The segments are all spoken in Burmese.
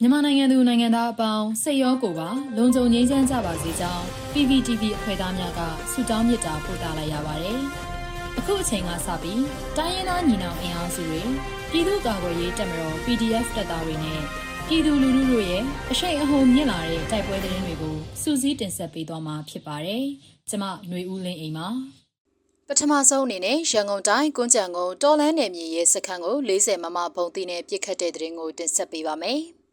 မြန်မာနိုင်ငံသူနိုင်ငံသားအပေါင်းစိတ်ရောကိုယ်ပါလုံခြုံငြိမ်းချမ်းကြပါစေကြောင်း PPTV အဖွဲ့သားများကဆုတောင်းမေတ္တာပို့သလိုက်ရပါတယ်။အခုအချိန်ကစပြီးတိုင်းရင်းသားညီနောင်အင်အားစုတွေပြည်သူ့ကာကွယ်ရေးတပ်မတော် PDF တပ်သားတွေနဲ့ပြည်သူလူထုတို့ရဲ့အရှိန်အဟုန်မြင့်လာတဲ့တိုက်ပွဲသတင်းတွေကိုစူးစီးတင်ဆက်ပေးသွားမှာဖြစ်ပါတယ်။ကျမຫນွေဦးလင်းအိမ်ပါ။ပထမဆုံးအနေနဲ့ရန်ကုန်တိုင်းကွန်းကြံကုန်းတော်လန်းနယ်မြေရဲ့စခန်းကို40မမဘုံတီနဲ့ပြစ်ခတ်တဲ့တဲ့ရင်ကိုတင်ဆက်ပေးပါမယ်။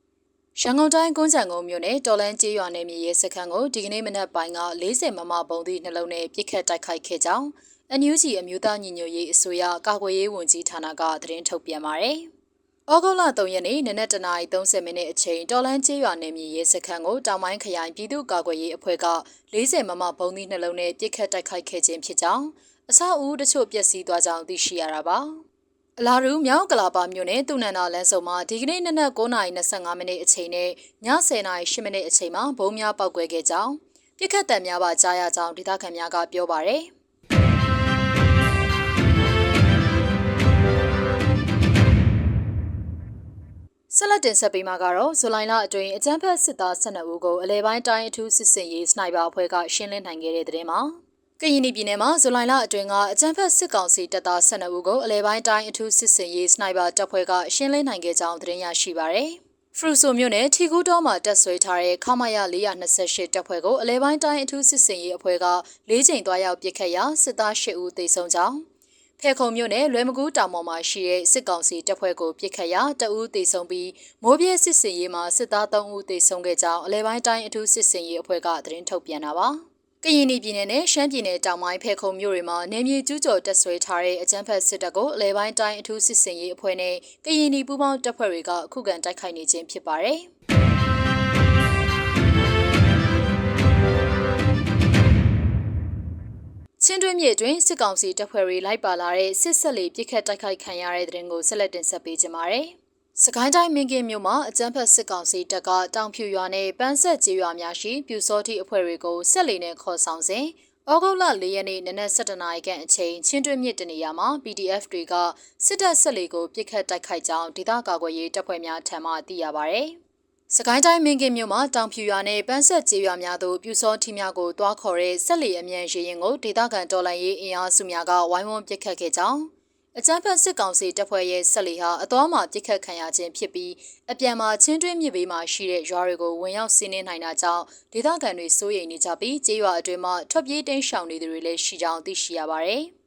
ရန်ကုန်တိုင်းကွန်းကြံကုန်းမြို့နယ်တော်လန်းကျေးရွာနယ်မြေရဲ့စခန်းကိုဒီကနေ့မနက်ပိုင်းက40မမဘုံတီနှလုံးနဲ့ပြစ်ခတ်တိုက်ခိုက်ခဲ့ကြောင်းအန်ယူဂျီအမျိုးသားညီညွတ်ရေးအစိုးရကာကွယ်ရေးဝန်ကြီးဌာနကသတင်းထုတ်ပြန်ပါတယ်။ဩဂုတ်လ3ရက်နေ့နနက်တနာရီ30မိနစ်အချိန်တော်လန်းကျေးရွာနယ်မြေရဲစခန်းကိုတောင်ပိုင်းခရိုင်ပြည်သူ့ကာကွယ်ရေးအဖွဲ့က40မမဘုံသီးနှလုံးနဲ့ပြစ်ခတ်တိုက်ခိုက်ခဲ့ခြင်းဖြစ်ကြောင်းအဆောက်အဦတချို့ပျက်စီးသွားကြောင်းသိရှိရတာပါ။ အလာရူမြောက်ကလာပါမြို့နယ်သူနန္ဒာလမ်းစုံမှာဒီကနေ့နနက်9:25မိနစ်အချိန်နဲ့ည10:08မိနစ်အချိန်မှာဘုံများပောက်ကွဲခဲ့ကြောင်းပြစ်ခတ်တံများပါကြားရကြောင်းဒေသခံများကပြောပါရယ်။ဆက်လက်တင်ဆက်ပေးမှာကတော့ဇူလိုင်လအတွင်းအကြမ်းဖက်စစ်သား12ဦးကိုအလဲပိုင်းတိုင်းအထူးစစ်စင်ရေးစနိုက်ပါအဖွဲ့ကရှင်းလင်းနိုင်ခဲ့တဲ့တဲ့တင်မှာ ကရင်ပြည်နယ်မှာဇူလိုင်လအတွင်းကအကြမ်းဖက်စစ်ကောင်စီတပ်သား12ဦးကိုအလဲပိုင်းတိုင်းအထူးစစ်စင်ရေးစနိုက်ပါတပ်ဖွဲ့ကရှင်းလင်းနိုင်ခဲ့ကြောင်းသတင်းရရှိပါရယ်ဖရူဆိုမြို့နယ်ထီကူးတော်မှာတက်ဆွဲထားတဲ့ခမရ428တပ်ဖွဲ့ကိုအလဲပိုင်းတိုင်းအထူးစစ်စင်ရေးအဖွဲ့က၄ချိန်သွားရောက်ပစ်ခတ်ရာစစ်သား၈ဦးသေဆုံးကြောင်းဖဲခုံမြို့နယ်လွယ်မကူးတောင်ပေါ်မှာရှိတဲ့စစ်ကောင်စီတပ်ဖွဲ့ကိုပစ်ခတ်ရာတအူးသေဆုံးပြီးမိုးပြဲစစ်စင်ရေးမှာစစ်သား3ဦးသေဆုံးခဲ့ကြောင်းအလဲပိုင်းတိုင်းအထူးစစ်စင်ရေးအဖွဲ့ကသတင်းထုတ်ပြန်တာပါ။ ကရင်ပြည်နယ်နဲ့ရှမ်းပြည်နယ်တောင်ပိုင်းဖဲခုံမြို့တွေမှာနေမြေကျူးကျော်တက်ဆွဲထားတဲ့အကြမ်းဖက်စစ်တပ်ကိုအလဲပိုင်းတိုင်းအထူးစစ်စင်ရေးအဖွဲ့နဲ့ကရင်ပြည်ပူးပေါင်းတပ်ဖွဲ့တွေကအခုခံတိုက်ခိုက်နေခြင်းဖြစ်ပါတယ်။ချင်းတွင်းမြေတွင်စစ်ကောင်စီတပ်ဖွဲ့တွေလိုက်ပါလာတဲ့စစ်ဆက်လေပြစ်ခတ်တိုက်ခိုက်ခံရတဲ့တဲ့ရင်ကိုဆက်လက်တင်ဆက်ပေးကြပါမယ်။ စကိုင်းတိုင်းမင်းကင်းမြို့မှာအကြမ်းဖက်စစ်ကောင်စီတပ်ကတောင်ဖြူရွာနဲ့ပန်းဆက်ကျေးရွာများရှိပြူစောတိအဖွဲ့တွေကိုဆက်လေနဲ့ခေါ်ဆောင်စဉ်ဩဂုတ်လ၄ရက်နေ့နနက်7:00နာရီခန့်အချိန်ချင်းတွင်းမြစ်တနေရာမှာ PDF တွေကစစ်တပ်ဆက်လေကိုပြစ်ခတ်တိုက်ခိုက်ကြောင်းဒေသကာကွယ်ရေးတပ်ဖွဲ့များထံမှသိရပါဗျ။စကိုင်းတိုင်းမင်းကင်းမြို့မှာတောင်ဖြူရွာနဲ့ပန်းဆက်ကျေးရွာများသို့ပြူစောထီများကိုတွားခေါ်တဲ့ဆက်လီအမြန်ရေရင်ကိုဒေသခံတော်လှန်ရေးအင်အားစုများကဝိုင်းဝန်းပစ်ခတ်ခဲ့ကြောင်း အကြမ်းဖက်စစ်ကောင်စီတပ်ဖွဲ့ရဲ့ဆက်လီဟာအသွားမှာပစ်ခတ်ခံရခြင်းဖြစ်ပြီးအပြန်မှာချင်းတွင်းမြစ်ဘေးမှာရှိတဲ့ရွာတွေကိုဝင်ရောက်စီးနင်းနိုင်တာကြောင့်ဒေသခံတွေစိုးရိမ်နေကြပြီးကျေးရွာအတွင်းမှာထွက်ပြေးတိမ်းရှောင်နေသူတွေလည်းရှိကြောင်းသိရှိရပါတယ်။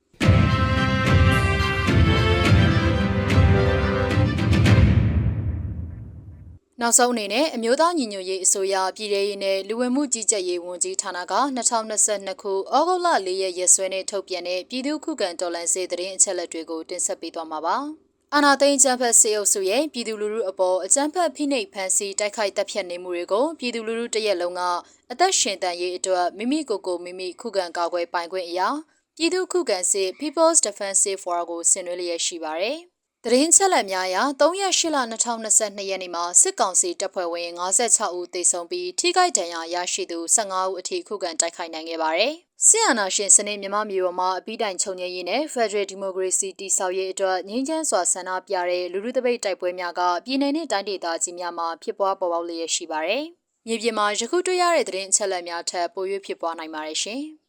နောက်ဆုံးအနေနဲ့အမျိုးသားညီညွတ်ရေးအစိုးရပြည်ထရေးနဲ့လူဝင်မှုကြီးကြပ်ရေးဝန်ကြီးဌာနက2022ခုဩဂုတ်လ4ရက်ရက်စွဲနဲ့ထုတ်ပြန်တဲ့ပြည်သူ့ခုခံတော်လှန်ရေးသတင်းအချက်အလက်တွေကိုတင်ဆက်ပေးသွားမှာပါ။အာနာသိန်းကျန်းဖက်စေအုပ်စုရဲ့ပြည်သူလူထုအပေါ်အကြမ်းဖက်ဖိနှိပ်ဖန်ဆီးတိုက်ခိုက်တပ်ဖြတ်နေမှုတွေကိုပြည်သူလူထုတရက်လုံးကအသက်ရှင်တန်ရေးအတွက်မိမိကိုယ်ကိုမိမိခုခံကာကွယ်ပိုင်ခွင့်အရာပြည်သူခုခံစစ် People's Defensive War ကိုဆင်နွှဲလျက်ရှိပါတယ်။ သတင်းချက်လက်များအရ3ရက်8လ2022ရက်နေ့မှာစစ်ကောင်စီတပ်ဖွဲ့ဝင်56ဦးသေဆုံးပြီးထိခိုက်ဒဏ်ရာရရှိသူ15ဦးအထိခုခံတိုက်ခိုက်နိုင်ခဲ့ပါတယ်။စစ်အာဏာရှင်စနစ်မြန်မာမျိုးပေါ်မှာအပြီးတိုင်ချုပ်ငြိမ်းရေးနဲ့ Federal Democracy တည်ဆောက်ရေးအတွက်ငြိမ်းချမ်းစွာဆန္ဒပြတဲ့လူလူတပိတ်တိုက်ပွဲများကပြည်내နဲ့တိုင်းဒေသကြီးများမှာဖြစ်ပွားပေါ်ပေါက်လျက်ရှိပါတယ်။မြေပြင်မှာယခုတွေ့ရတဲ့သတင်းအချက်အလက်များထက်ပို၍ဖြစ်ပွားနိုင်ပါတယ်ရှင်။